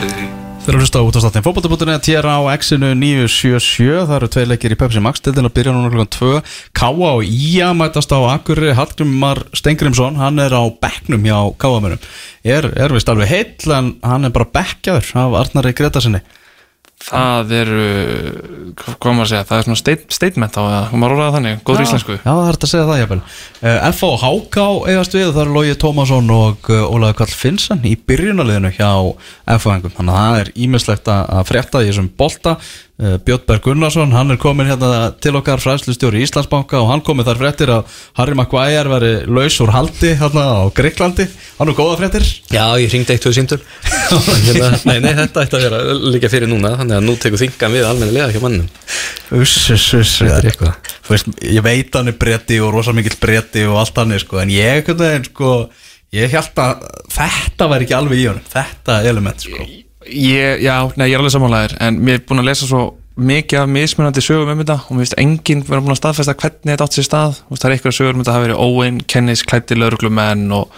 Þeir eru hlusta á útastáttin fókbaltabúturinn TR á X-inu 977 Það eru tvei leikir í Pepsi Max Til að byrja núna klukkan 2 Káa og Ía mætast á Akurri Hallgrimar Stengrimsson Hann er á bekknum hjá Káamönum Er, er vist alveg heill En hann er bara bekkjaður af Arnari Gretasinni Það er, hvað maður að segja, það er svona state, statement á það, maður orðaði þannig, góður íslensku. Já, það er hægt að segja það jáfnvel uh, F og HK eigast við, það er Lógi Tómasson og uh, Ólaður Karl Finnsson í byrjunaliðinu hjá F-fæðingum Þannig að það er ímislegt að frétta í þessum bolta uh, Björn Berg Gunnarsson, hann er komin hérna til okkar fræðslustjóri í Íslandsbanka og hann komið þar fréttir að Harry Maguire veri laus úr haldi hérna á Greiklandi Hann er góða fréttir. Já, ég ringdi eitt og símtöl. Hérna, Nei, nei, þetta ætti að vera líka fyrir núna þannig að nú tekur þingan við almennilega hjá mannum Uss, uss, uss veist, ég veit hann er bretti og rosa mikill bretti og allt hann er sko, en ég, hvernig, sko, ég held að þetta væri ekki alveg í honum, þetta element sko. Ég, já, nei, ég er alveg samanlegaður, en mér er búin að lesa svo mikið af mismunandi sögum um þetta og mér finnst enginn vera búin að staðfesta hvernig þetta átt sér stað, veist, það er eitthvað sögur um þetta hafi verið Owen, Kennis, klætti lauruglumenn og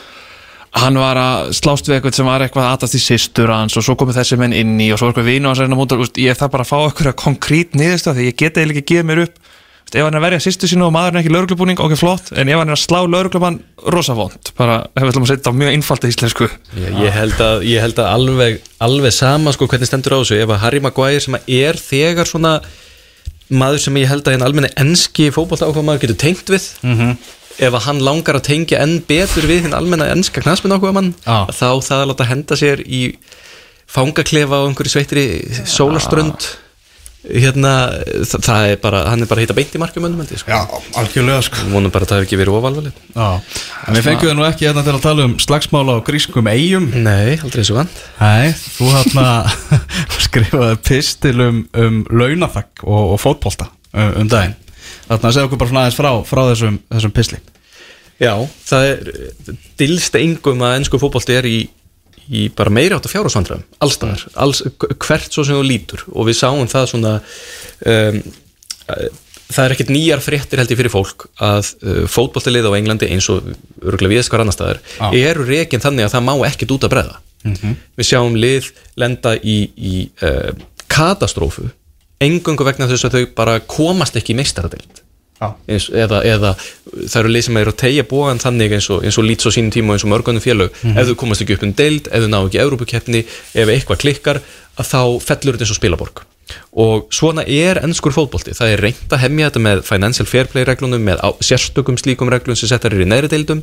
hann var að slást við eitthvað sem var eitthvað aðast í systur hans og svo komið þessi menn inn í og svo eitthvað vinu hans reyna mútur, ég þarf bara að fá eitthvað konkrét niðurstöð því ég geta eiginlega ekki gefið mér upp Veist, ef hann er að verja sýstu sínu og maðurinn er ekki lauruglubúning, ok, flott. En ef hann er að slá lauruglumann, rosa vond bara, ef við ætlum að setja á mjög einfalda íslensku. Ég, ég held að, ég held að alveg, alveg sama sko hvernig stendur á þessu. Ef að Harry Maguire sem er þegar svona maður sem ég held að hérna almenni enski fótbolta ákvað maður getur tengt við Mhm. ef að hann langar að tengja enn betur við hinn almenna enska knaspin ákvað mann Já. þá það að láta henda sér í fangaklefa á einhverju sveitri sólaströnd hérna, það, það er bara hann er bara að hitta beint í markum önnum sko. Já, algjörlega sko. Vonum bara að það hefur ekki verið Já, en við fengjum nú ekki hérna til að tala um slagsmála á grískum eigum Nei, aldrei svo vant. Nei, þú hérna skrifaði pistil um, um launafæk og, og fótbolta um, um daginn. Þarna segja okkur bara svona aðeins frá, frá þessum, þessum pisli Já, það er dilst engum að ennsku fótbolti er í, í bara meiri átt að fjárhásvandræðum allstaðar, alls, hvert svo sem þú lítur. Og við sáum það svona um, að- það er ekkert nýjar fréttir held ég fyrir fólk að uh, fótboltilið á Englandi eins og örgulega viðskar annar staðar Já. eru rekin þannig að það má ekkert út að breða við sjáum lið lenda í, í uh, katastrófu engungu vegna þess að þau bara komast ekki í meistaradeild Já, eins, eða, eða það eru lið sem eru að tegja bóðan þannig eins og, eins og lýts á sínum tíma eins og mörgunum félög. Ef þú komast ekki upp um deild, ef þú ná ekki Evrópukeppni, ef eitthvað klikkar að þá fellur þetta eins og spilaborg. Og svona er ennskur fótbolti. Það er reynd að hemja þetta með financial fair play reglunum, með sérstökum slíkum reglum sem settar eru í neðri deildum.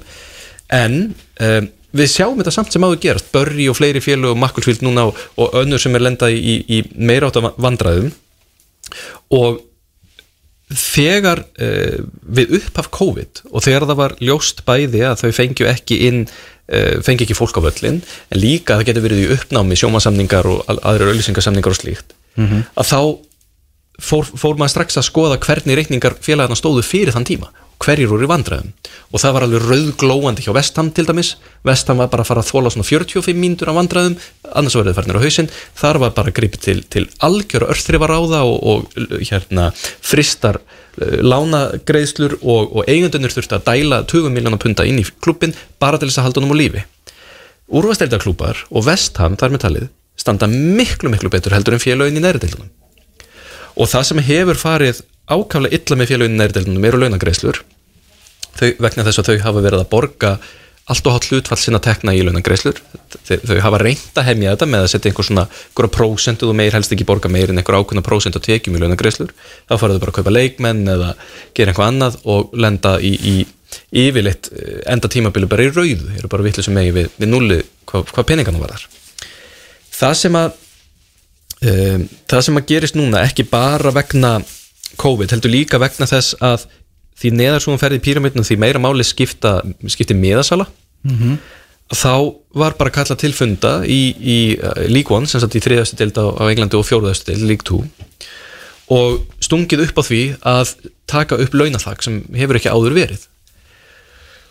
En um, við sjáum þetta samt sem áður gerast, Börri og fleiri félög og Makkelsvíld núna og, og önnur sem er lendað í, í meira átt vandræðum. Og þegar uh, við upphaf COVID og þegar það var ljóst bæði að þau fengju ekki inn uh, fengju ekki fólk á völlin en líka að það getur verið í uppnámi sjómasamningar og aðrir auðlýsingasamningar og slíkt að þá fór, fór maður strax að skoða hvernig reikningar félagarna stóðu fyrir þann tíma hverjir voru í vandræðum. Og það var alveg rauðglóandi hjá Vestham til dæmis. Vestham var bara að fara að þóla svona 45 mínútur af vandræðum, annars var það farnir á hausinn. Þar var bara gripið til, til algjöra örþrifaráða og, og hérna fristar uh, lánagreiðslur og, og eigendunir þurfti að dæla 20 miljónar punta inn í klubbin bara til þess að halda honum á lífi. Úrvasteildaklúpar og Vestham þar með talið standa miklu miklu betur heldur en félögin í næriðdeildunum og það sem hefur farið ákaflega illa með félögin í næriðdeildunum eru launagreislur þau, vegna þess að þau hafa verið að borga allt og hátt hlutfall sinna tekna í launagreislur þau, þau hafa reynt að hemja þetta með að setja einhver svona einhverja prósentu og meir helst ekki borga meir en einhver ákveðna prósent og tekjum í launagreislur þá fara þau bara að kaupa leikmenn eða gera einhvað annað og lenda í, í yfirleitt eh, enda tímabili bara í rauðu, eru bara vitlu sem megi við, við nulli hvað, hvað peningana var þar það sem að um, það sem að gerist núna ekki bara vegna COVID heldur líka vegna þess að því neðar svo hún ferði í píramidnum því meira máli skipta, skipti miðasala -hmm. þá var bara kallað til funda í, í uh, League One sem sagt í þriðastu deild á, á Englandi og fjóruðastu deild, League 2 og stungið upp á því að taka upp launathag sem hefur ekki áður verið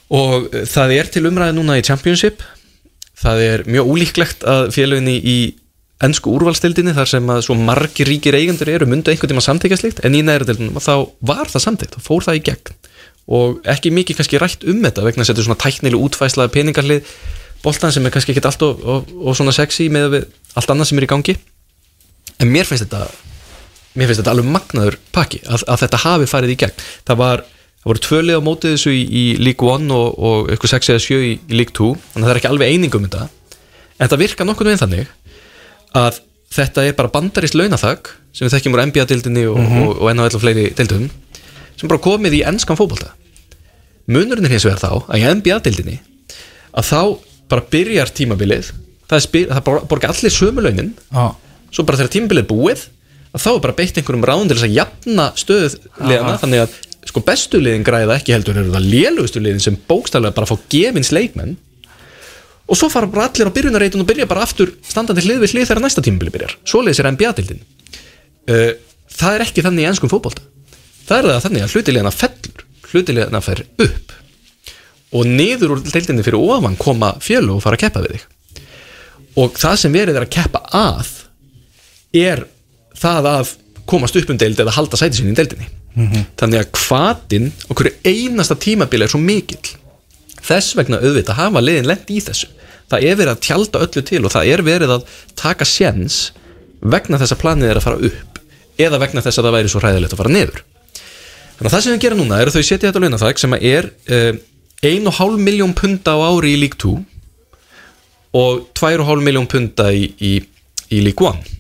og uh, það er til umræði núna í Championship það er mjög ólíklegt að félöginni í ennsku úrvalstildinni þar sem að svo margir ríkir eigendur eru myndu einhvern tíma samþykja slíkt en í næriðildinum þá var það samþykt og fór það í gegn. Og ekki mikið kannski rætt um þetta vegna að þetta er svona tæknileg útfæslaða peningarlið boltan sem er kannski ekki allt og, og, og svona sexy með við allt annað sem er í gangi. En mér finnst þetta mér finnst þetta alveg magnaður pakki að, að þetta hafi farið í gegn. Það var það voru tvö lið á mótið þessu í, í League 1 og, og eitthvað 6 eða 7 í, í League 2 þannig að það er ekki alveg einingum um þetta. En þetta virka nokkurnu veginn þannig að þetta er bara bandarist launathag sem við þekkjum úr NBA-dildinni og, og, og NHL og fleiri dildum sem bara komið í ennskan fótbolta. Munurinn er hins vegar þá að í NBA-dildinni að þá bara byrjar tímabilið það, spyr, það bor- borga allir sömu launin Já, svo bara þegar tímabilið er búið að þá er bara beitt einhverjum ráðum til þess að jafna stöðliðana þannig að sko bestu liðin græða ekki heldur eru það lélugustu liðin sem bókstæðlega bara fá gefins leikmenn og svo fara bara allir á byrjunarreitun og byrja bara aftur standandi hlið við hlið þegar næsta tímabili byrjar. Svoleiðis er NBA-dildin uh, það er ekki þannig í ennskum fótbolta. Það er það þannig að hlutiliðana fellur hlutiliðana fer upp. Og niður úr deildinni fyrir ofan koma fjölu og fara að keppa við þig. Og það sem verið er að keppa að er það að komast upp um deild eða halda sæti sinni í deildinni. Þannig að hvatin okkur einasta tímabili er svo mikill þess vegna auðvitað hafa liðin lent í þessu. Það er verið að tjálta öllu til og það er verið að taka séns vegna þess að planið er að fara upp eða vegna þess að það væri svo hræðilegt að fara niður. Þannig að það sem við gera núna er að þau setja þetta launathag sem er uh, 1,5 miljón punta á ári í League 2 og 2,5 miljón punta í, í, í League 1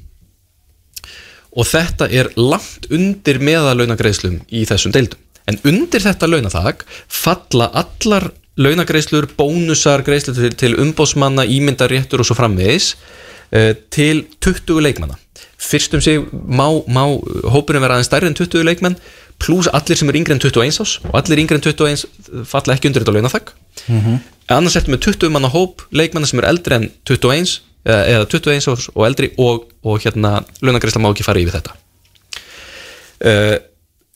og þetta er langt undir meðalaunagreislum í þessum deildum. En undir þetta launathag falla allar launagreislur, bónusar greislur til, til umbósmanna, ímyndaréttur og svo framvegis uh, til 20 leikmanna. Fyrst um sig má, má hópurinn vera aðeins stærri en 20 leikmenn pluss allir sem er yngri en 21 ás og allir yngri en 21 falla ekki undir þetta launathag mm annars ertu með 20 manna hóp leikmanna sem er eldri en 21 eða, eða 21 árs og eldri og, og hérna launagreisla má ekki fara yfir þetta. Uh,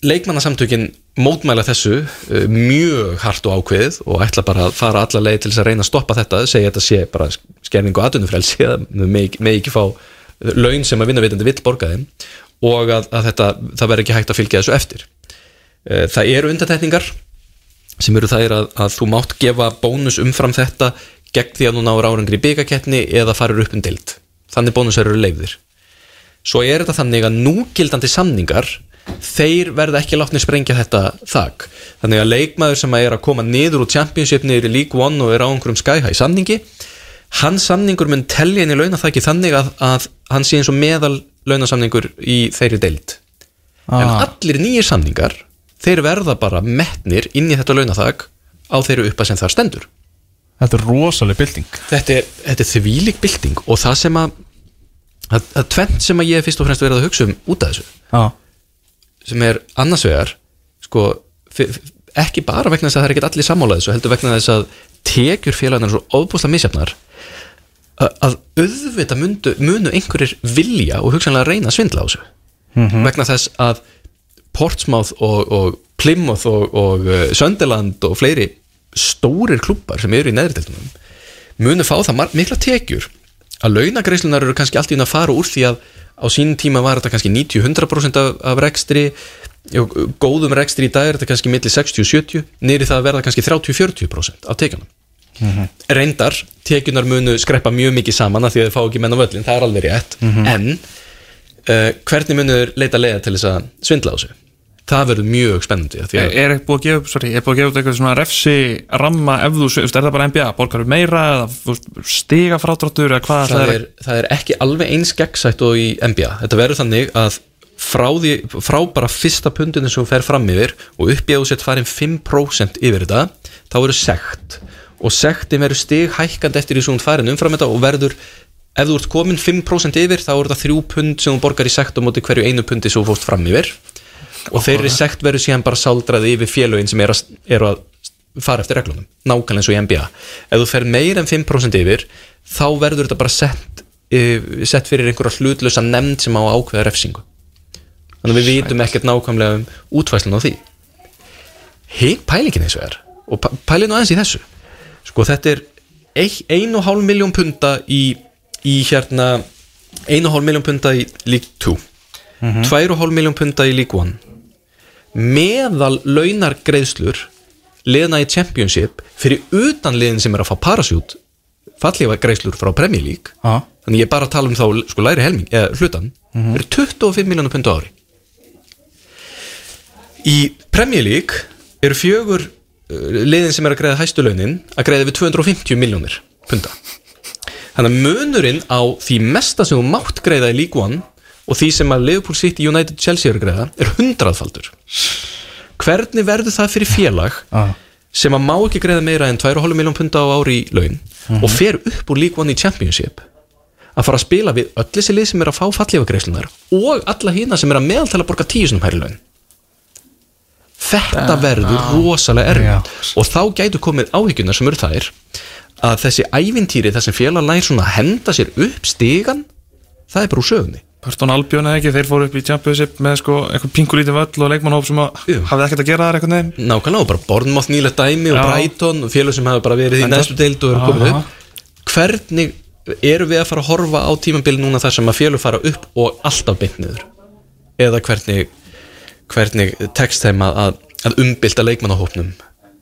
leikmannasamtökin mótmæla þessu uh, mjög hart og ákveðið og ætla bara að fara alla leið til þess að reyna að stoppa þetta segja þetta sé bara skerning og atvinnufrelsi eða með, með ekki fá laun sem að vinnavitandi vill borga þeim og að, að þetta, það verður ekki hægt að fylgja þessu eftir. Uh, það eru undantekningar sem eru er að, að þú mátt gefa bónus umfram þetta gegn því að þú náur árangri í byggakeppni eða farir upp um deild. Þannig bónusar eru leifðir svo er þetta þannig að núgildandi samningar þeir verða ekki látni sprengja þetta þak. Þannig að leikmaður sem er að koma niður úr championship niður í League One og er á einhverjum high samningi hans samningur mun telja inn í launathaki þannig að, að hann sé eins og meðal launasamningur í þeirri deild. En ah, allir nýjir samningar þeir verða bara metnir inn í þetta launathak á þeirri uppa sem það stendur. Þetta er rosaleg bylting. Þetta er, þetta er þvílík bylting og það sem að að, að tvent sem að ég fyrst og fremst verið að hugsa um út af þessu Já, sem er annars vegar sko, ekki bara vegna þess að það er ekki allir sammálaðis og heldur vegna þess að tekjur félagnar er svo óbúslega misjafnar að, auðvita munu, munu einhverjir vilja og hugsanlega reyna að svindla á þessu. Vegna þess að Portsmouth og, og Plymouth og, og uh, Sunderland og fleiri stórir klubbar sem eru í neðriteldunum munu fá það mikla tekjur. Að launagreislunar eru kannski allt í einu að fara úr því að á sínum tíma var þetta kannski 90-100% af, af rekstri. Og góðum rekstri í dag er þetta kannski milli 60-70 niður í það að verða kannski 30-40% af tekjunum. Reyndar, tekjunar munu skreppa mjög mikið saman að því að þið fá ekki menn á völlin, það er alveg rétt. En uh, hvernig munu leita leiða til þess að svindla á þessu það verður mjög spennandi Er, er búið að gefa upp, sorry, er búið að gefa upp eitthvað svona refsi ramma ef þú, er það bara NBA, borgar meira stiga frádráttur eða hvað það, er, það er ekki alveg eins gegnsætt og í NBA þetta verður þannig að frá, því, frá bara fyrsta pundinu sem þú fer fram yfir og upp í að þú sett farin 5% yfir þetta þá verður sekt. Og sektin verður stig hækkandi eftir því sem þú farin umfram þetta og verður ef þú ert komin 5% yfir þá er þetta 3 pund sem þú borgar í sekt á móti hverju einu pundi sem þú fórst fram yfir og þeirri sekt verður síðan bara saldraði yfir félögin sem eru að, eru að fara eftir reglunum, nákvæmlega eins og í NBA ef þú fer meir en 5% yfir þá verður þetta bara sett eh, sett fyrir einhverja hlutlösa nefnd sem á ákveða refsingu. Þannig að við vitum ekkert nákvæmlega um útfæslun á því. Hinn pælingin og er og pæ- pælið nú aðeins í þessu. Sko þetta er 1,5 miljón punta í, í hérna 1,5 miljón punta í League 2 2,5 miljón punta í League 1 meðal launar greiðslur liðna í Championship fyrir utan liðin sem er að fá parasjút fallífa greiðslur frá Premier League. Já, þannig ég er bara að tala um þá sko læri helming, eða hlutan eru 25 miljónum pund á ári. Í Premier League eru fjögur uh, liðin sem er að greiða hæstu launin að greiða við 250 miljónir punda þannig að munurinn á því mesta sem þú mátt greiða í League One og því sem að Liverpool City United Chelsea eru greiða er hundraðfaldur. Hvernig verður það fyrir félag ah. sem að má ekki greiða meira en 2,5 miljón punda á ári í laun og fer upp úr League One í Championship? Að fara að spila við öll þessi lið sem er að fá fallífagreislunar og alla hína sem er að meðaltala að borga tíu sinum hærri laun. Þetta verður rosalega erfitt. Og þá gætu komið áhyggjuna sem eru þær að þessi ævintýri sem félag nær svona að henda sér upp stigan það er bara úr sögunni Pörstón Albjörn eða ekki, þeir fóru upp í Championship með sko eitthvað pingulítið völl og leikmannhóp sem hafði ekkert að gera þar eitthvað nefn nákvæmlega og bara Bournemouth nýlegt dæmi og Já. Brighton og félag sem hafa bara verið í næstu deild og eru komið upp. Hvernig eru við að fara að horfa á tímabili núna þar sem að félag fara upp og alltaf beint niður? Eða hvernig hvernig tekst þeim að, að, að umbylta leikmannahópnum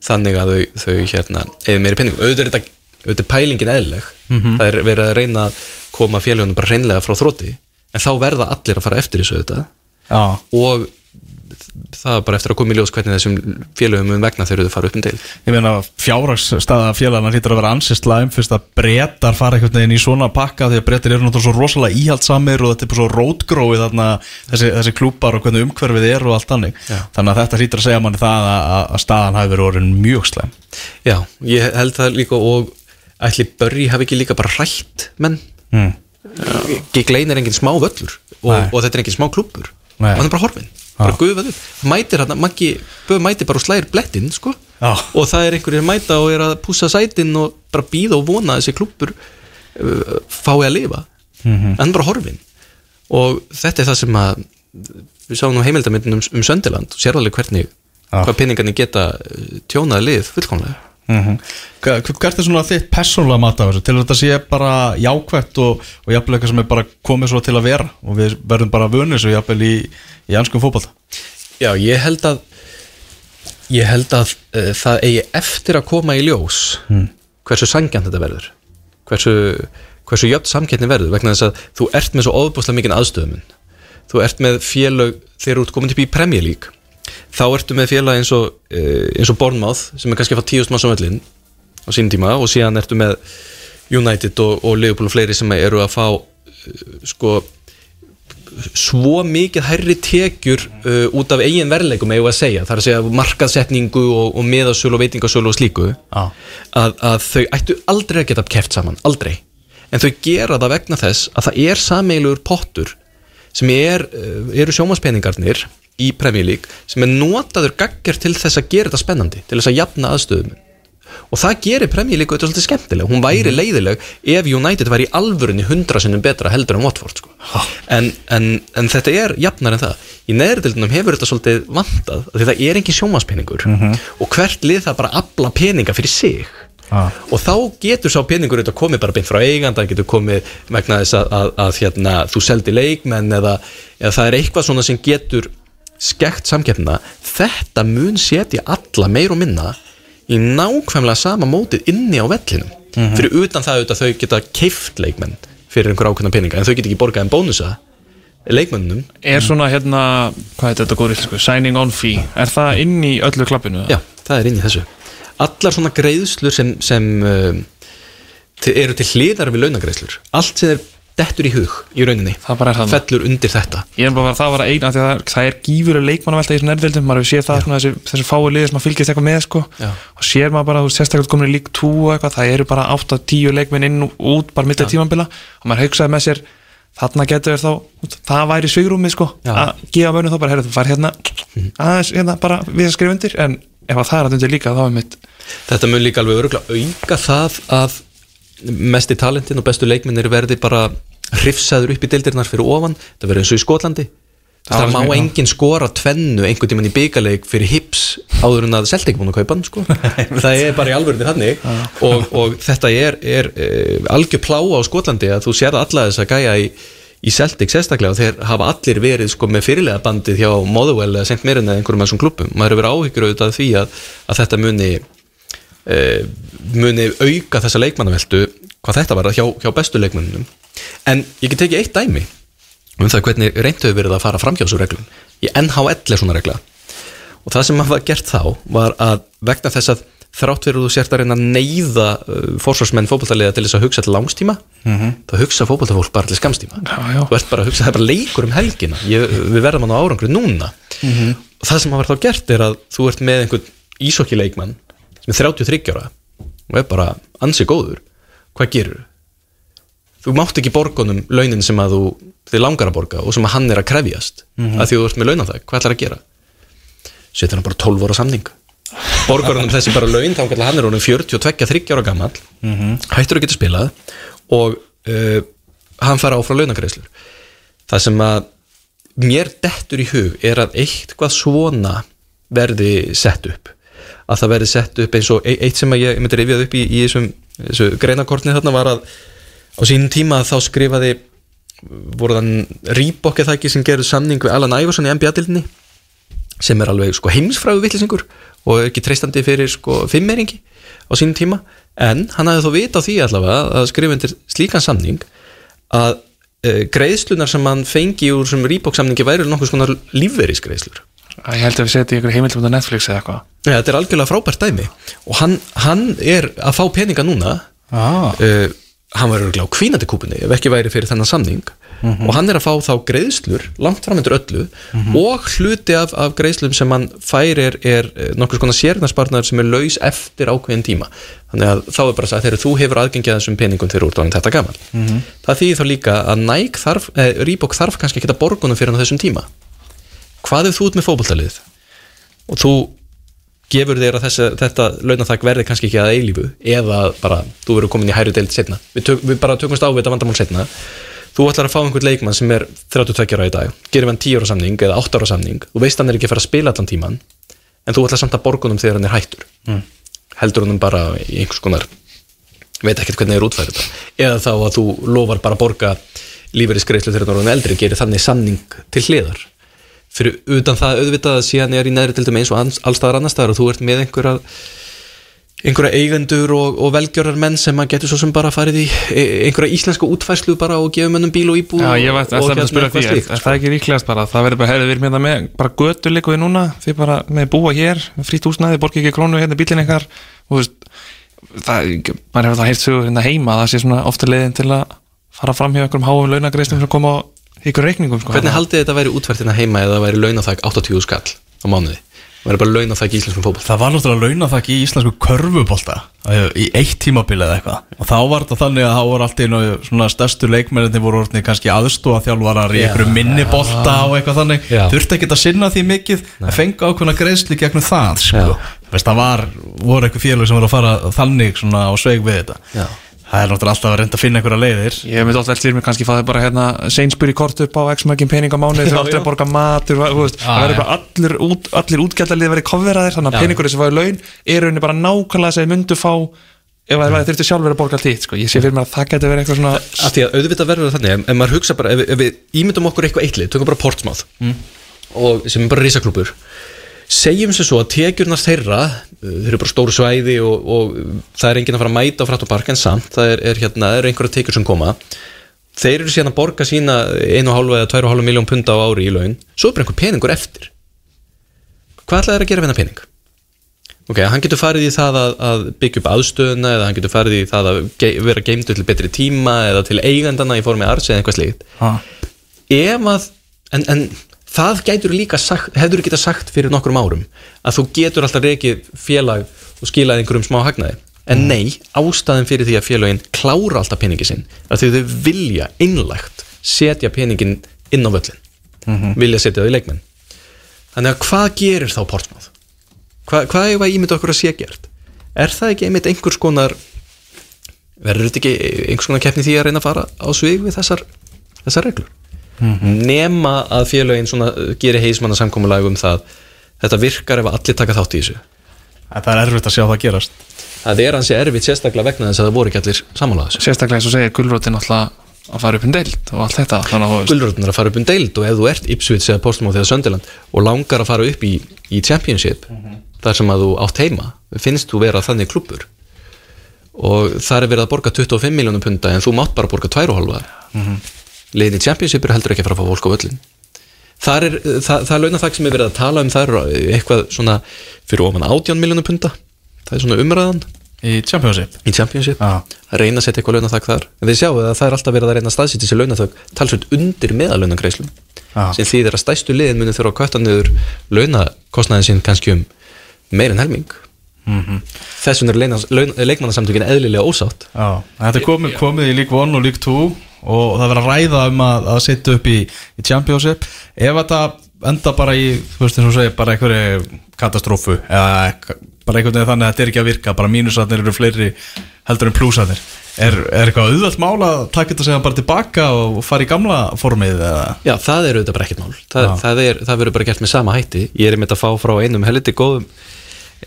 þannig að þau, þau hérna eða meiri penning, auðvitað er þetta auðvitað pælingin eðlileg. Það er verið að reyna að koma félagunum bara reynlega frá þrótti en þá verða allir að fara eftir þessu auðvitað. Já, og það er bara eftir að koma í ljós hvernig þessum félögum um vegna þegar þau fara upp um deil ég meina fjárhagsstaða félagana hlýtur að vera ansist slæm fyrst að brettar fara einhvern veginn í svona pakka því að brettir eru náttúrulega svo rosalega íhaldsamir og þetta er bara svo rótgróið þarna þessi, þessi klúpar og hvernig umhverfið er og allt þannig. Já. þannig að þetta hlýtur að segja manni það að, að- að staðan hafi verið orðin mjög slæm. Já, ég held það líka og ætli Börri hafi ekki líka bara hrætt menn? Mm. Giglein er engin smá völlur og, og þetta er engin smá klúppur Nei. hann er bara horfin, bara guðvað upp. Mætir hann, Maggi, Böð mætir bara og slæðir blettinn sko, Já. og það er einhverjir mæta og er að pússa sætin og bara býða og vona að þessi klúppur uh, fái að lifa. Mhm. en hann er bara horfin og þetta er það sem að við sáum nú heimildamindin um, um Söndiland og sérðalega hvernig Já. hvað peningarnir geta uh, tjónaði lið fullkomlega Mm Hvert er svona þitt persónulega mat af þessu? Til þetta sé bara jákvætt og, og jafnvel eitthvað sem er bara komið svo til að vera og við verðum bara vunni svo jafnvel í, í anskum fótbolta? Já, ég held að ég held að uh, það eigi eftir að koma í ljós hversu sangjant þetta verður. Hversu, hversu jöfn samkettni verður vegna þess að þú ert með svo óbúslega mikinn aðstöðumun. Þú ert með félög þegar þú ert komin upp í League þá ertu með félag eins og, eins og Bournemouth sem er kannski að fá tíust mann samvöldin á sínum tíma og síðan ertu með United og, og Liverpool og fleiri sem eru að fá uh, sko svo mikið hærri tekjur uh, út af eigin verðleikum við að segja, það er að segja markaðsetningu og, og miðasölu og veitingasölu og slíku. Já. að, að þau ættu aldrei að geta keft saman, aldrei. En þau gera það vegna þess að það er sameilugur pottur sem er, eru sjómaspeningarnir í Premier League sem er notaður gaggar til þess að gera þetta spennandi til þess að jafna aðstöðum. Og það gerir Premier League auðvitað svolítið skemmtileg. Hún væri leiðileg ef United væri í alvörunni hundra sinnum betra heldur en Watford sko. en, en, en þetta er jafnar en það. Í neðrildunum hefur þetta svolítið vantað því það er engin sjómaspeningur og hvert lið það bara afla peninga fyrir sig. Já. og þá getur sá peningur auðvitað komið bara beint frá eiganda, hann getur komið vegna þess að, að, að hérna, þú seldi leikmenn eða, eða það er eitthvað svona sem getur skekt samkeppna þetta mun setja alla meir og minna í nákvæmlega sama mótið inni á vellinum. Fyrir utan það að þau geta keift leikmenn fyrir einhver ákveðna peninga en þau geta ekki borgað en bónusa leikmennunum Er svona hérna, hvað er þetta góður íslensku, signing on fee Er það inn í öllu klappinu? Já, það er inn í þessu. Allar svona greiðslur sem, sem um, til, eru til hliðar við launagreiðslur. Allt sem er dettur í hug í rauninni. Fellur undir þetta. Ég er bara að það var að eina það það er gífurlega leikmannavelta í þessum nærvildum, maður hefur séð það svona, þessi, þessi fái liðir sem að fylgjast eitthvað með sko. Og sér maður bara, sérstaklega komin í lík 2 og eitthvað, það eru bara 8-10 leikminn inn og út, bara mitt að tímambila og maður hugsaði með sér, þarna getur þá það væri svigrúmið sko Já. að gefa mönnum þá bara, heyrðu, þú fær hérna aðeins, hérna, bara við að skrifa undir. En ef að það er að undir líka, þá er mitt Þetta mun líka alveg öruglega auka það að mesti talentin og bestu leikmennir verði bara hrifsaður upp í deildirnar fyrir ofan það verður eins og í Skotlandi Það það má já. enginn skora tvennu einhvern tímann í byggarleik fyrir hips áður en að Celtic búin að kaupa hann sko. það er bara í alvörði hannig og, og þetta er, er uh, algjör pláa á Skotlandi að þú sér alla þess að gæja í, í Celtic sérstaklega og þeir hafa allir verið sko, með fyrirlega bandið hjá Motherwell eða St. Mirren eða einhverjum af þessum klubbum maður hefur áhyggjur auðvitað því að, að þetta muni uh, muni auka þessa leikmannaveltu hvað þetta var hjá, hjá bestu leikmönnum en ég get tekið eitt dæmi um það hvernig reynt hefur verið að fara fram hjá þessu reglum. Í NHL er svona regla. Og það sem var gert þá var að vegna þess að þrátt að þú sért að reyna að neyða uh, fórsvarsmenn fótballtaliða til þess að hugsa til langstíma þá hugsa fótballtafólk bara til skamstíma Já, já. þú ert bara að hugsa, það er bara leikur um helgina. Ég, við verðum að ná árangri núna. Og það sem var þá gert er að þú ert með einhvern ísokkileikmann sem er 33 ára og er bara ansi góður. Hvað gerur þú mátt ekki borgunum launin sem að þú þið langar að borga og sem að hann er að krefjast. Að því þú ert með launanþæk, hvað ætlar að gera? Setur hann bara 12 ára samning. Hann þessi bara laun þá hann er honum 42-30 ára gammal hættur að geta spilað og uh, hann fara áfrá launagreislur það sem að mér dettur í hug er að eitthvað svona verði sett upp. Að það verði sett upp eins og e- eitt sem að ég, myndi rifjað upp í, í þessum, þessu greinakortni þarna var að á sínum tíma þá skrifaði voru þann Reebok eða ekki sem gerðu samning við Alan Iverson í NBA-dildinni sem er alveg sko heimsfræðu vittlisingur og ekki treystandi fyrir sko fimmeringi á sínum tíma. En hann hafði þó vita á því allavega að skrifa undir slíkan samning að uh, greiðslunar sem hann fengi úr sem Reebok samningi væri nokkuð svona lífverisgreiðslur Ég held að við setjum ykkur heimildum á Netflix eða eitthvað. Ja, þetta er algjörlega frábært dæmi. Og hann, hann er að fá peninga núna ah. uh, hann var örgulega á kvínandi kúpunni ef ekki væri fyrir þennan samning. Og hann er að fá þá greiðslur langt framöndur öllu og hluti af, af greiðslum sem hann fær er, er nokkuð skona sérnarspartnaður sem er laus eftir ákveðin tíma. Þannig að þá er bara að þegar þú hefur aðgengið að þessum peningum þegar úrdáðin þetta gaman það þýðir þá líka að Nike þarf eh, Reebok þarf kannski ekki að borgunum fyrir hann á þessum tíma. Hvað ef þú ert með fótboltalið og þú gefur þér að þessi, þetta launathak verði kannski ekki að eilífu eða bara þú verður komin í hæri deild setna við, tök, við bara tökumst á við þetta vandamál setna þú ætlar að fá einhvern leikmann sem er 32 ára í dag gerir hann 10 ára samning eða 8 ára samning þú veist hann er ekki að fara að spila allan tíman en þú ætlar samt að borgunum þegar hann er hættur. Mm. heldur hann bara í einhvers konar veit ekkert hvernig það er útfærið eða þá að þú lofar bara að borga lífeyrisgreislu þegar hann er eldri gerir þannig samning til hliðar fyrir utan það auðvitað að síðan er í neðri til dæmis eins og ans- alls staðar annars staðar og þú ert með einhverja einhverja eigendur og, og velgjörar menn sem að getur svo sem bara farið í e- einhverja íslenska útfærslu bara og gefa mönnum bíl og íbú Já, ég veit, og, það er að spyrja því, eitthvað er, er það ekki líklegast bara það verður bara, hefur við erum hérna með bara götu líkuði núna, þið bara með búa hér frýtt húsnæði, borgi ekki krónu hérna bílinn ykkar og þú veist það, maður hefur það heilt sögur hérna heima það sé svona ofta leiðin til að fara fram hjá einhverjum háum launagreistum sem koma á ykkur reikningum sko. Hvernig haldið þetta væri útfærtina heima eða það væri launathæk 80 skall á mánuði? Það væri bara launathæk í íslenskum fótboll Það var náttúrulega launathak í íslensku körfubólta í eitt tímabili eða eitthvað og þá var þetta þannig að þá voru allt í einu svona stærstu leikmenninni voru orðinni kannski aðstóða þjálfarar í einhverju minni bolta og eitthvað þannig Já. þurfti ekki að sinna því mikið að fenga ákveðna greiðsli gegnum það sko. Veist, það var, voru eitthvað félag sem voru að fara þannig svona á sveig við þetta Já. Það er náttúrulega alltaf að reynda að finna einhverja leiðir Ég myndi alltaf fyrir mig kannski fá þið bara hérna Sainsbury kort upp á x mörgin pening á mánuði þegar aldrei að borga matur þú veist, það verður bara allir, út, allir útgjaldalið verið kofveraðir þannig að Já. peningurinn sem fáið laun er rauninni bara nákvæmlega sem þið myndu fá ef það mm. þurfti sjálfur að borga allt hitt sko. ég sé fyrir mér að það getur verið eitthvað svona Af því að auðvitað verður það þannig ef, ef maður hugsa bara, ef, ef við ímyndum okkur eitthvað bara Portsmouth og sem er bara risaklúpur segjum sér svo að tekjurnar þeirra þeir eru bara stóru svæði og, og það er enginn að fara að mæta á frætt og park en samt það er, er hérna, það eru einhverja tekjur sem koma. Þeir eru síðan að borga sína 1,5 eða 2,5 miljón punda á ári í laun. Svo er bara einhver peningur eftir. Hvað ætlaði þeir að gera við hennar pening? Ok, hann getur farið í það að, að byggja upp aðstöðuna eða hann getur farið í það að ge vera geimdu til betri tíma eða til eigandana í formi arts eða eitthvað slíkt. Ef að, en, en það gætur líka sagt, hefur geta sagt fyrir nokkrum árum að þú getur alltaf reikið félag og skilað einhverjum smá hagnaði en nei, ástæðin fyrir því að félagin klára alltaf peningi sinn að þau vilja innlægt setja peningin inn á völlin vilja setja það í leikmenn þannig að hvað gerir þá Portsmouth? Hva, hvað er að ímynda okkur að sé gert? Er það ekki einmitt einhvers konar verður þetta ekki einhvers konar keppni því að reyna að fara á svig við þessar, þessar reglur? Nema að félögin svona uh, gerir heismanna samkomulag um það. Þetta virkar ef allir taka þátt í þessu. Það er erfitt að sjá það gerast. Það er hansi erfitt sérstaklega vegna þess að það voru ekki allir samanlega þessu. Sérstaklega eins og segir gulrótin alltaf að fara upp um deild og allt þetta Gullröðin er að fara upp um deild og ef þú ert Ipswich eða Portsmouth eða Sunderland og langar að fara upp í, í Championship þar sem að þú átt heima finnst þú vera þannig klubbur og það er verið að borga 25 miljónum punta en þú mátt bara borga 2,5 mm -hmm. Liðin í Championship er heldur ekki að fara að fá fólk á völlin það er, það, það er launathag sem er verið að tala um það er eitthvað svona fyrir ofan 18 miljónum punta. Það er svona umræðan. Í Championship? Í Championship. Já. að reyna að setja eitthvað launathag þar. En þið sjáu að það er alltaf verið að reyna að staðsýta þessi launathag talsveit undir meðalaunagreislum Já. sem þýðir að stæstu liðin muni þurfa að kvætta niður launakostnaðin sín kannski um meir en helming. Mhm. þess vegna er leikmannasamtökin eðlilega ósátt. Já, þetta komið, komið í League 1 og League 2 og það verður að ræða um að, að setja upp í, í Championship. Ef þetta enda bara í þú veist eins og segir, bara einhverju katastrófu eða bara einhvern veginn þannig að þetta er ekki að virka bara mínusatnir eru fleiri heldur en plúsatnir er, er eitthvað auðvöld mál að taka þetta segja bara tilbaka og fara í gamla formið eða? Já, það er auðvitað bara ekkert mál. Það, Já. það, er, það verður bara gert með sama hætti. Ég er einmitt að fá frá einum helviti góðum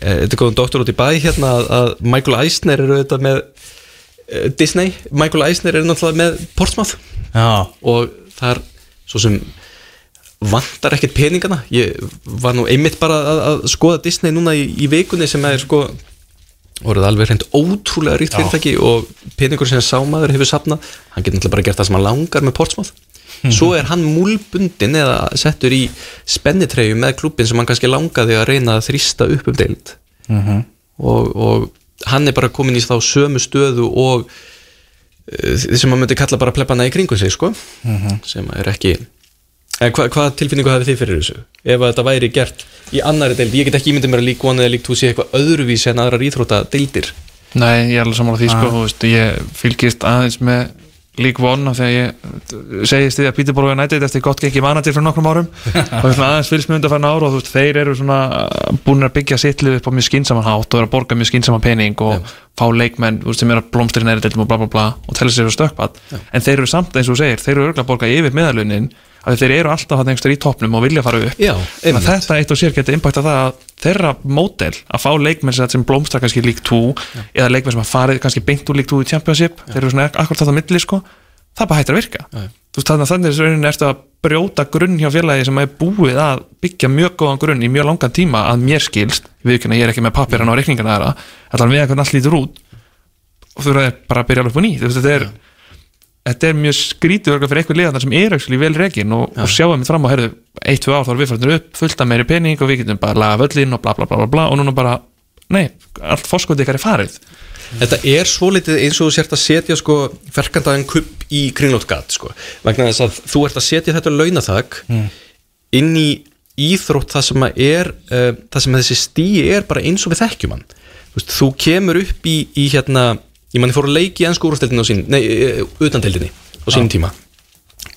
eh, góðum doktor út í bæ hérna að, að Michael Eisner er auðvitað með Disney, Michael Eisner er náttúrulega með Portsmouth. Já, og það er svo sem vantar ekkert peningana. Ég var nú einmitt bara að, að skoða Disney núna í, í vikunni sem er sko voruð alveg hreint ótrúlega ríkt fyrirtæki og peningur sem sámaður hefur sapnað hann getur náttúrulega bara gert það sem hann langar með Portsmouth. Svo er hann múlbundin eða settur í spennitreyju með klubbin sem hann kannski langaði að reyna að þrýsta upp um deild. Og, og hann er bara komin í þá sömu stöðu og uh, sem maður myndi kalla bara pleppana í kringum sig sko. Sem er ekki en hva, hvað tilfinningu hafið þið fyrir þessu? Ef þetta væri gert í annari deild ég get ekki ímyndið mér að lík 1 eða lík 2 sé eitthvað öðruvísi en aðrar íþrótta deildir Nei, ég er alveg sammála því sko, þú veist, ég fylgist aðeins með Af því að ég segist því að Peterborough United eftir gott gengi manager fyrir nokkrum árum. Og aðeins fylgst með undarfæðan ára og veist, þeir eru svona búin að byggja sittlið upp á mjög skinsaman hátt og eru að borga mjög skinsaman pening og fá leikmenn veist, sem eru að blómstri næri deildum og bla bla bla og tella sér á stökkbad en þeir eru samt eins og þú segir, þeir eru örgulega að borga yfir meðalunin að þeir eru alltaf hann einhverstað í toppnum og vilja fara upp. Já, þetta eitt og sér getur impacta það að þeirra mótel að fá leikmenn sem, blómstra kannski lík 2 eða leikmenn sem að farið kannski beint úr lík 2 í Championship þeir eru svona akkurat þetta milli sko það bara hættir að virka. Já. þú veist þannig að þannig er ertu að brjóta grunn hjá félagi sem er búið að byggja mjög góðan grunn í mjög langan tíma að mér skilst, við ekki ég er ekki með pappirinn á reikningana þetta er mjög skrítið fyrir einhver liðan sem er actually vel rekin og, og sjáum við fram á eitt, tvö ár þá erum við fannir upp fullt af meiri pening og við getum bara laga völlin og bla bla bla bla, bla og núna bara, nei, allt fórskotið ykkar er farið. Þetta er svo litið eins og þú sért að setja sko verkandaðan kupp í kringlótgat sko. Vegna þess að þú ert að setja þetta launathag inn í íþrótt það sem að er uh, það sem að þessi stíi er bara eins og við þekkjum hann. Þú, veist, þú kemur upp í, í hérna ég manni fór að leiki í ennsku úrstildinu á sín nei, uh, utandildinni á sínum tíma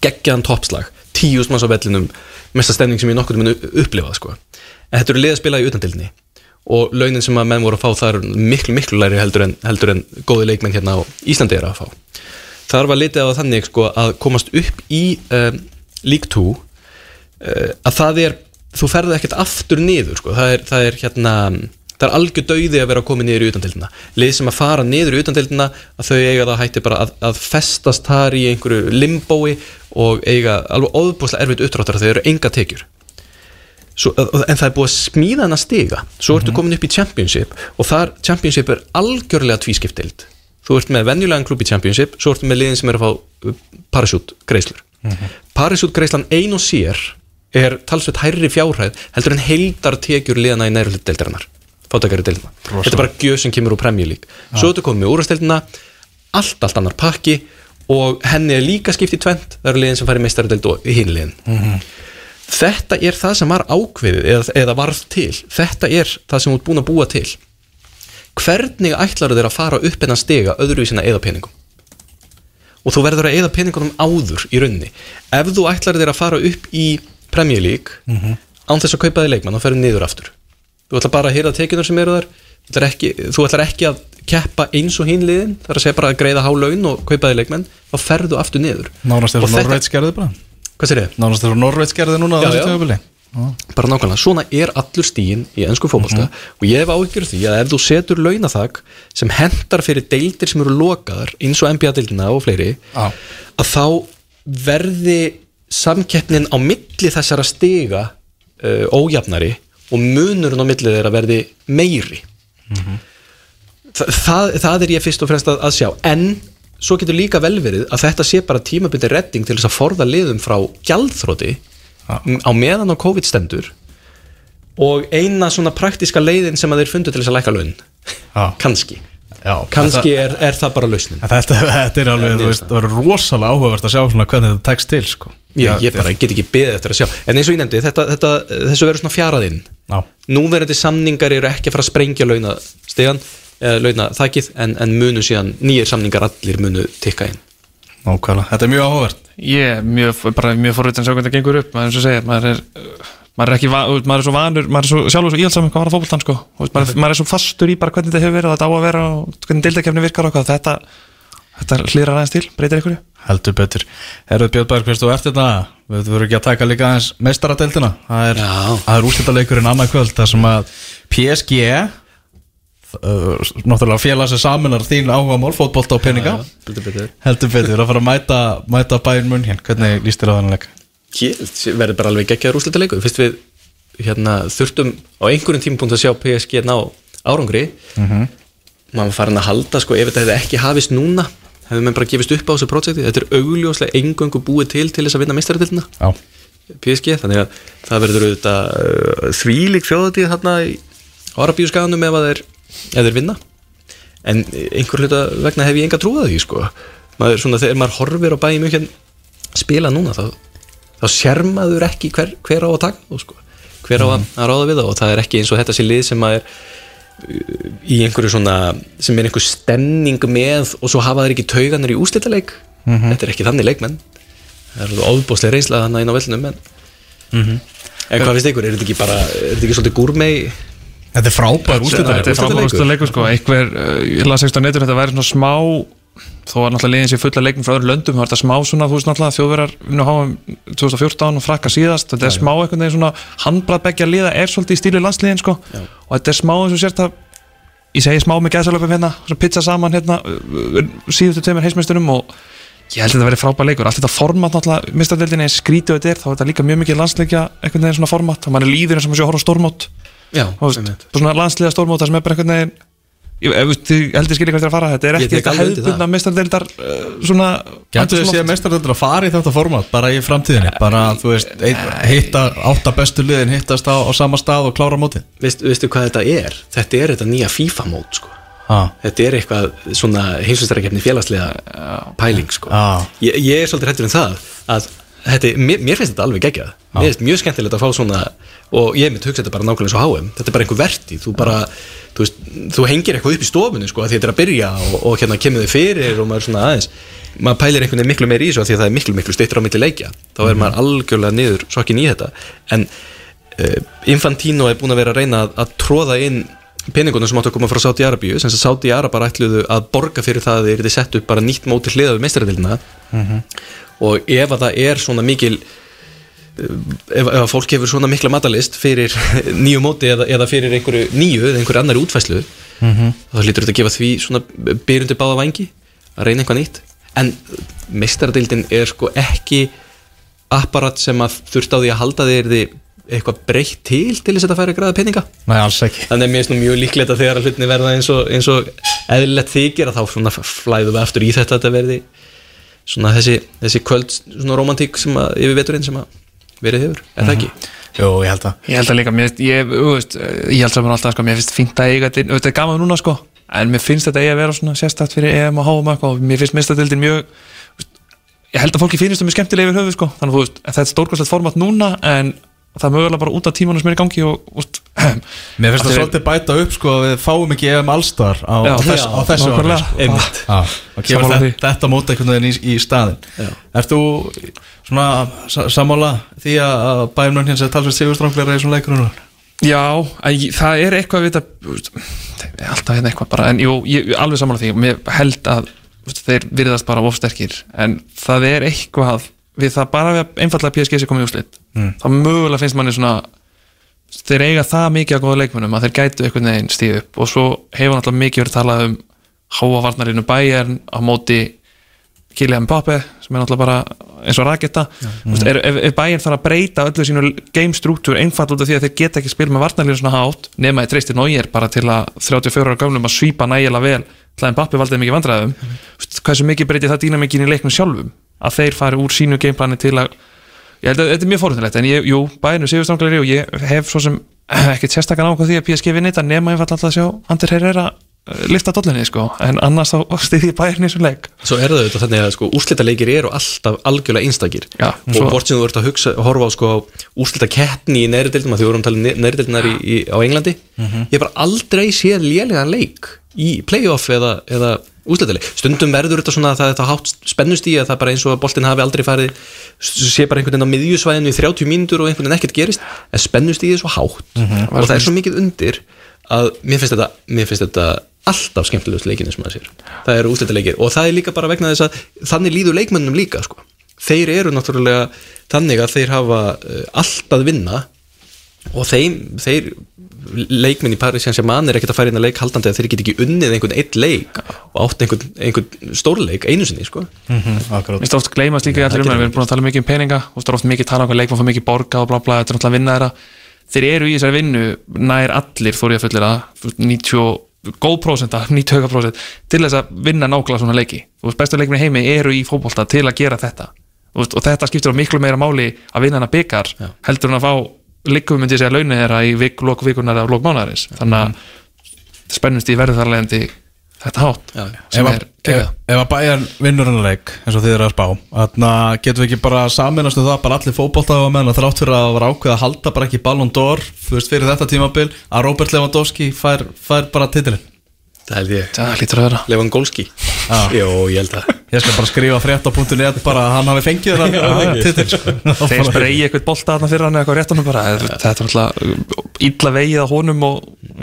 geggjaðan toppslag tíust manns á vellinum mesta stemning sem ég nokkuð mun upplifað sko. en þetta eru liða að spila í utandildinni og launin sem að menn voru að fá það er miklu miklu læri heldur en, heldur en góði leikmenn hérna á Íslandi er að fá þar var litið á þannig sko, að komast upp í um, League 2 uh, að það er þú ferði ekkert aftur niður sko. það, er, það er hérna það er algjör dauði að vera að koma niður í utandildina. Lið sem að fara niður í utandildina að þau eiga það hætti bara að, að festast þar í einhverju limbói og eiga alveg óðbúslega erfitt uppdráttar að þau eru enga tekjur. Svo, en það er búið að smíða hann að stiga. Svo ertu komin upp í Championship og þar Championship er algjörlega tvískiptild. Þú ert með venjulegan klub í Championship svo ertu með liðin sem er að fá parachute greislur mm -hmm. parachute greislan ein og sér er talsveit hærri fjárhæð heldur en heildar tekjur liðana í næru deildarinnar fátakari deildina. Þetta er bara gjöf sem kemur úr Premier League. Svo ertu komin með úrvasteildina allt allt annar pakki og henni er líka skipt í tvent það eru liðin sem færi meistaradeild og hinliðin þetta er það sem var ákveðið eða, eða varð til. Þetta er það sem þú ert búin að búa til. Hvernig ætlar þeir að fara upp en að stiga öðruvísina eða peningum? Og þú verður að eða peningunum áður í raunni ef þú ætlar þeir að fara upp í Premier League án þess að kaupa þig leikmann þá ferður niður aftur þú ætlar bara að hýrða tekjunar sem eru þar. Þú ætlar ekki, þú ætlar ekki að keppa eins og hinliðin það er að segja bara að greiða há laun og kaupa þig leikmenn þá ferðu aftur niður. Nánast Og þegar þetta- Norveits gerði bara. Hvað sér ég? Nánast þegar Norveits gerði núna Já, já. bara nákvæmlega, svona er allur stíin í ennsku fótbolta. Og ég hef áhyggjur því að ef þú setur launathag sem hendar fyrir deildir sem eru lokaðar eins og NBA-deildina og fleiri Já. að þá verði samkeppnin á milli þessara stiga uh, ójafnari og munurinn á milli þeirra verði meiri. Það, það, það er ég fyrst og fremst að, að sjá. En svo getur líka vel verið að þetta sé bara tímabindi redding til þess að forða liðum frá gjaldþróti m- á meðan á COVID stendur og eina svona praktiska leiðin sem að þeir fundu til þess að lækka laun. Já. kannski, kannski er, er það bara lausnin. Þetta, þetta er alveg, þú veist, það verður rosalega áhugavert að sjá svona hvernig þetta tekst til, sko. Ég, ég bara get ekki beðið eftir að sjá. En eins og ég nefndi, þetta, þetta, þessu verður svona fjaraðinn Já, núverandi samningar eru ekki að fara að sprengja launastegan eða launaþakið en, en munu síðan nýjir samningar allir munu tikka inn. Nákvæmlega, þetta er mjög áhugavert. Ég er mjög, bara mjög forvitin að sjá hvernig það gengur upp maður er eins og segir, maður er maður er ekki, va- þú veist, maður er svo vanur maður er svo sjálfur svo íhaldsamur hvað var að fókbaltan sko. Þú veist, maður, er- maður er svo fastur í bara hvernig þetta hefur verið og þetta á að vera og hvernig deildakefni virkar og hvað þetta, þetta hlýrar aðeins til, breytir einhverju. Heldur betur. Herðu Björn Bergqvist og eftir þetta Við verðum ekki að taka líka aðeins meistaradeildina. Það er, það er úrslitaleikurinn annað kvöld þar sem að PSG uh, Náttúrulega félag sem saminar þín áhuga mál Fótbolta og peninga. Heldur betur. Heldur betur. Að fara að mæta, mæta verður bara alveg geggjaður úrslita leikur fyrst við hérna, þurftum á einhverjum tímapunkt að sjá PSG ná árangri. Maður var farin að halda sko, ef þetta hefði ekki hafist núna hefði maður bara gefist upp á þessu projekti þetta er augljóslega engöngu búið til til þess að vinna meistaradildina Já, PSG, þannig að það verður auðvitað uh, þvílík þjóðatíð þarna í Arabíuskaganum ef þeir, ef þeir vinna. En einhver hluta vegna hef ég enga trúið því sko. Maður, svona, þegar maður horfir á bæði mjög spila núna þá, þá sér maður ekki hver, hver á að taka þá sko. Hver á að, að ráða við það og það er ekki eins og þetta sé lið sem maður uh, í einhverju svona sem er einhver stemning með og svo hafa þeir ekki tauganir í úslitaleik þetta er ekki þannig leikmenn. Það er alveg ofbóðslega reynsla þannig inn á vellinum en, en hvað finnst ykkur, er þetta ekki bara er þetta ekki svolítið gúrmei þetta er frábær Þetta úrslitaleikur er frábæð úrslitaleikur sko. Einhver, uh, ég las eitthvað á netur þetta væri svona smá þó var náttúrulega liðin sér fulla leikum frá öðru löndum þá var þetta smá svona, þú veist náttúrulega þjóðverðar vinnu háum 2014 og frakka síðast. Þetta er smá einhvern veginn svona handbladbeggja liða er svolítið í stílu landsliðin sko. Og þetta er smá eins og sért að ég segi smá með gæðsalöpum hérna pizza saman hérna uh, síðustu tveimur heismeisturum og ég held að þetta verið frábæð leikur. Allt þetta format náttúrulega, mistadeldinni er skrítið þetta er, þá er þetta líka mjög mikið landsleikja einhvern veginn þið heldur skilja hvað þetta er að fara þetta er ekki þetta hefðbundna meistardeildar uh, svona Gætu þið andrúmsloft. séð meistaradeildir að fara í þetta format bara í framtíðinni, bara þú veist hitta átta bestu liðin hittast á, á sama stað og klára mótið Veist, veistu hvað þetta er? Þetta er þetta nýja FIFA mót sko. ah. þetta er eitthvað svona heimsvæstarakefni félagslega pæling sko. Já. ég, ég er svolítið hættur um það að þetta, mér, mér finnst þetta alveg geggjað mér finnst mjög skemmtilegt að fá svona og ég mitt hugsa þetta bara nákvæmlega svo HM þetta er bara einhver verti, þú bara þú, veist, þú hengir eitthvað upp í stofunni sko, að þetta er að byrja og, og hérna kemur þið fyrir og maður svona aðeins maður pælir einhvern veginn miklu meir í þessu af því að það er miklu miklu styrtur á milli leikja. Þá er maður algjörlega niður sokkin í þetta. En uh, Infantino er búin að vera að reyna að, að tróða inn peningunum sem áttu að koma frá Sáti Arabíu sem Sáti Arabar ætluðu að borga fyrir það að þeir eru sett upp bara nýtt móti hliða við meistaradilina og ef að það er svona mikil ef, að fólk hefur svona mikla matalist fyrir nýju móti eða, eða fyrir einhverju nýju eða einhverju annari útfæslu þá hlýtur þetta að gefa því svona byrjundu báða vangi að reyna eitthvað nýtt. En meistaradildin er sko ekki apparat sem að þurft á því að halda þeir því eitthvað breytt til til þess að þetta færi að græða peninga. Nei, alls ekki. Þannig að mér nú mjög líklegt að þegar að hlutinni verða eins og, eins og eðlilegt þykir að þá svona flæðum við aftur í þetta að þetta verði svona þessi, þessi kvöld svona romantík sem að yfir veturinn sem að verið hefur, er það ekki? Jú, ég held að ég held að líka, mér, ég, veist, ég held saman alltaf sko, mér finnst fínt að eiga þetta er gaman núna sko, en mér finnst þetta eiga að vera svona sérstætt fyrir EM og HM og mér finnst mistadildin mjög veist, ég held að fólki finnst það mjög skemmtilega yfir höfu sko, þannig að þetta er stórkvæmslegt format núna en það er mögulega bara út af tímanum sem er í gangi og, og Mér finnst það er- svolítið bæta upp sko að við fáum ekki EM allstar á, Já, á, þess, já, á þessu nákvæmlega. sko. Já, og kemur Sammála þetta, þetta mót einhvern veginn í, í staðin Já. Ert þú svona sa- sammála því að nörn hérna sem talsveit sigurstrángleira í svona leikurinn Já, að ég- það er eitthvað við þetta er alltaf hérna eitthvað bara en jú, ég ég alveg samanlega því, mér held að þeir virðast bara ofsterkir en það er eitthvað við það bara við einfallega PSG sé komið í úslit mm. þá mögulega finnst manni svona þeir eiga það mikið að góða leikmunum að þeir gætu einhvern veginn stíð upp. Og svo hefur náttúrulega mikið verið talað um háavarnarinu bæjarn á móti Kylian Mbappe sem er náttúrulega bara eins og raketta Þú veist, er, ef, ef bæinn þarf að breyta öllu sínu game struktúr einfall út af því að þeir geta ekki spil með varnarlínu svona hátt nema ég treystir Nóir bara til að 34 ára gamlum að svípa nægilega vel. Að Mbappe valdið mikið vandræðum. Mm. hversu mikið breytir það dýnamikinn í leiknum sjálfum? Að þeir fari úr sínu gameplani til að ég held að þetta er mjög fórhundilegt en ég, jú, bæinu séu stranglega og ég hef svo sem ekkert sérstakkan ákvæð því að PSG vinni þetta nema ég fall alltaf að sjá Ander Herrera eh, lifta dollinni sko, en annars þá stiði ég bæinu í þessum leik. Svo er það auðvitað þannig að sko, úrslitaleikir eru alltaf algjörlega einstakir. Já, og svo- hvort sem þú ert að hugsa, horfa á sko, úrslita keppni í neðri deildum að því vorum að tala um í, í, á Englandi. Ég hef bara aldrei séð lélegan leik í playoff eða, eða úrslitaleik stundum verður þetta svona að það er það hátt spennust í að það bara eins og að boltin hafi aldrei farið sé bara einhvern veginn á miðjusvæðinu í 30 mínútur og einhvern veginn ekkert gerist. En spennust í er svo hátt og það er svo mikið undir að mér finnst þetta, mér finnst þetta alltaf skemmtilegust leikinu sem maður sér. Það eru úrslitaleikir. Og það er líka bara vegna þess að þannig líður leikmönnum líka sko. þeir eru náttúrulega þannig að þeir hafa uh, allt að vinna og þeim, þeir leikminn í Paris Saint-Germain er ekkert að fara inn að leik haldandi að þeir get ekki unnið einhvern eitt leik og átt einhvern, einhvern stórleik einu sinni sko. Akkurát Mér finnst oft gleymast líka í allir umræðum, við erum búin að tala mikið um peninga og það er oft mikið tala um hvað leikmann fór mikið borga og bla bla, þetta er náttúrulega að vinna þeirra. Þeir eru í þessari vinnu nær allir þóri að fullir að 90 góð prósenta, 90 prósent til þess að vinna nákvæmlega svona leiki. Og bestu leikminni heimi eru í fótbolta til að gera þetta. Og, og þetta skiptir á miklu meira máli að vinna hana byggar heldur en að fá líkum myndi ég segja launið þeirra í vik, lok vikunar eða lok mánaðarins. Þannig að spennust í verður þar leðandi þetta hátt Já, sem Ef að, ef, ef að bæjan vinnur hann leik eins og þið eru að spá þannig að getum við ekki bara saminast um það bara allir fótbolta á meðan að þrátt fyrir að vera ákveð að halda bara ekki Ballon d'Or fyrir þetta tímabil að Robert Lewandowski fær, fær bara titilin það held ég. Það lítur að vera. Lewandowski. Já. Jó, ég held að. Ég skal bara skrifa frétta.net bara að hann hafi fengið þennan titil sko. þeir spreyja eitthvað bolta þarna fyrir hann eða eitthvað réttunum bara. Þetta er alltaf illa vegið á honum og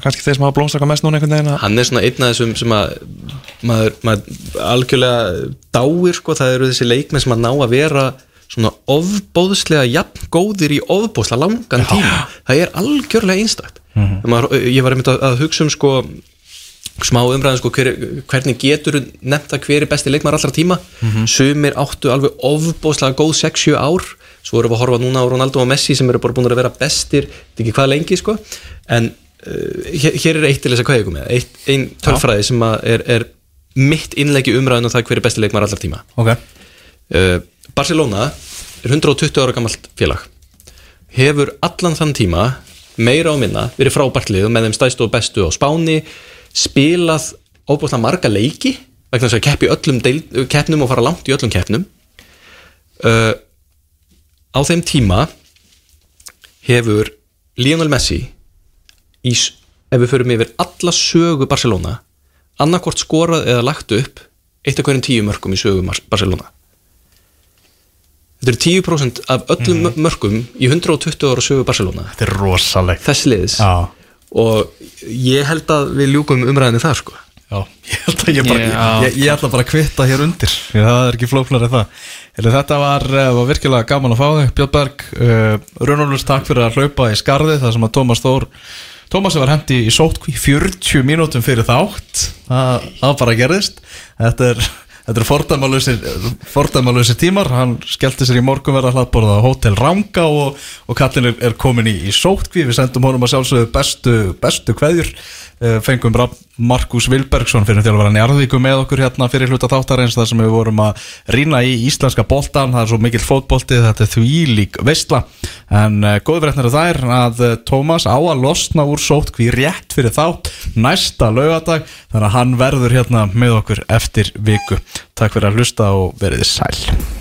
kannski þeir sem hafa blómsaka mest núna einhvern veginn hann er svona einn af þessum sem að maður, maður algjörlega dáir sko, það eru þessi leikmenn sem að ná að vera svona ofbóðslega jafn góðir í ofbóðslega langan tíma. Það er algjörlega einstakt. Mm maður, ég var einmitt að, að hugsa um sko smá umræðan sko hver, hvernig getur nefnt að hver er besti leikmar allra tíma? Sumir áttu alveg ofbóðslega góð 6-7 ár. Svo erum við að horfa núna á Ronaldo og Messi sem eru bara búin að vera bestir er ekki hvað lengi sko. En uh, hér, hér er eitt til þess að hvað ég kom með. Eitt, ein tölfræði sem er, er mitt innleggi umræðan um það hver er besti leikmar allra tíma. Ok, uh, Barcelona er 120 ára gammalt félag. Hefur allan þann tíma meira á minna verið frábært lið og með þeim stæstu og bestu á Spáni spilað óbúslega marga leiki vegna þess að keppi öllum deil, keppnum og fara langt í öllum keppnum. Uh, á þeim tíma hefur Lionel Messi í, ef við förum yfir alla sögu Barcelona annarkvort skorað eða lagt upp eitt af hverjum tíu mörgum í sögu Barcelona. Þetta eru 10% af öllum mm. mörgum í 120 ára sögu Barcelona. Þetta er rosalegt. Þess liðis já, og ég held að við ljúkum umræðinu þar sko. Já, ég held að ég bara Já. ég, ég ætla bara að kvitta hér undir það er ekki flóknar en það. Heyrðu, þetta var, uh, var virkilega gaman að fá þig Björn Berg, uh, Runolfus takk fyrir að hlaupa í skarði það sem að Tómas Þór Tómas var hendi í sótkví 40 mínútum fyrir þátt. Það, það bara gerðist. Þetta er, þetta er fordæmalusir fordæmalusir tímar. Hann skellti sér í morgunverða hlaðborða á Hotel Ranga og, og kallin er, er komin í, í sótkví við sendum honum að sjálfsögðu bestu, bestu kveðjur. Uh, fengum Markus Vilbergsson fyrir þjálfur hann í Arðvíku með okkur hérna fyrir hluta þáttarins þar sem við vorum að rýna í íslenska boltan, það er svo mikill fótbolti þetta er því lík veistla en uh, góðverðnir er þær að uh, Tómas á að losna úr sótkví rétt fyrir þá næsta laugadag þannig að hann verður hérna með okkur eftir viku Takk fyrir að hlusta og veriði sæl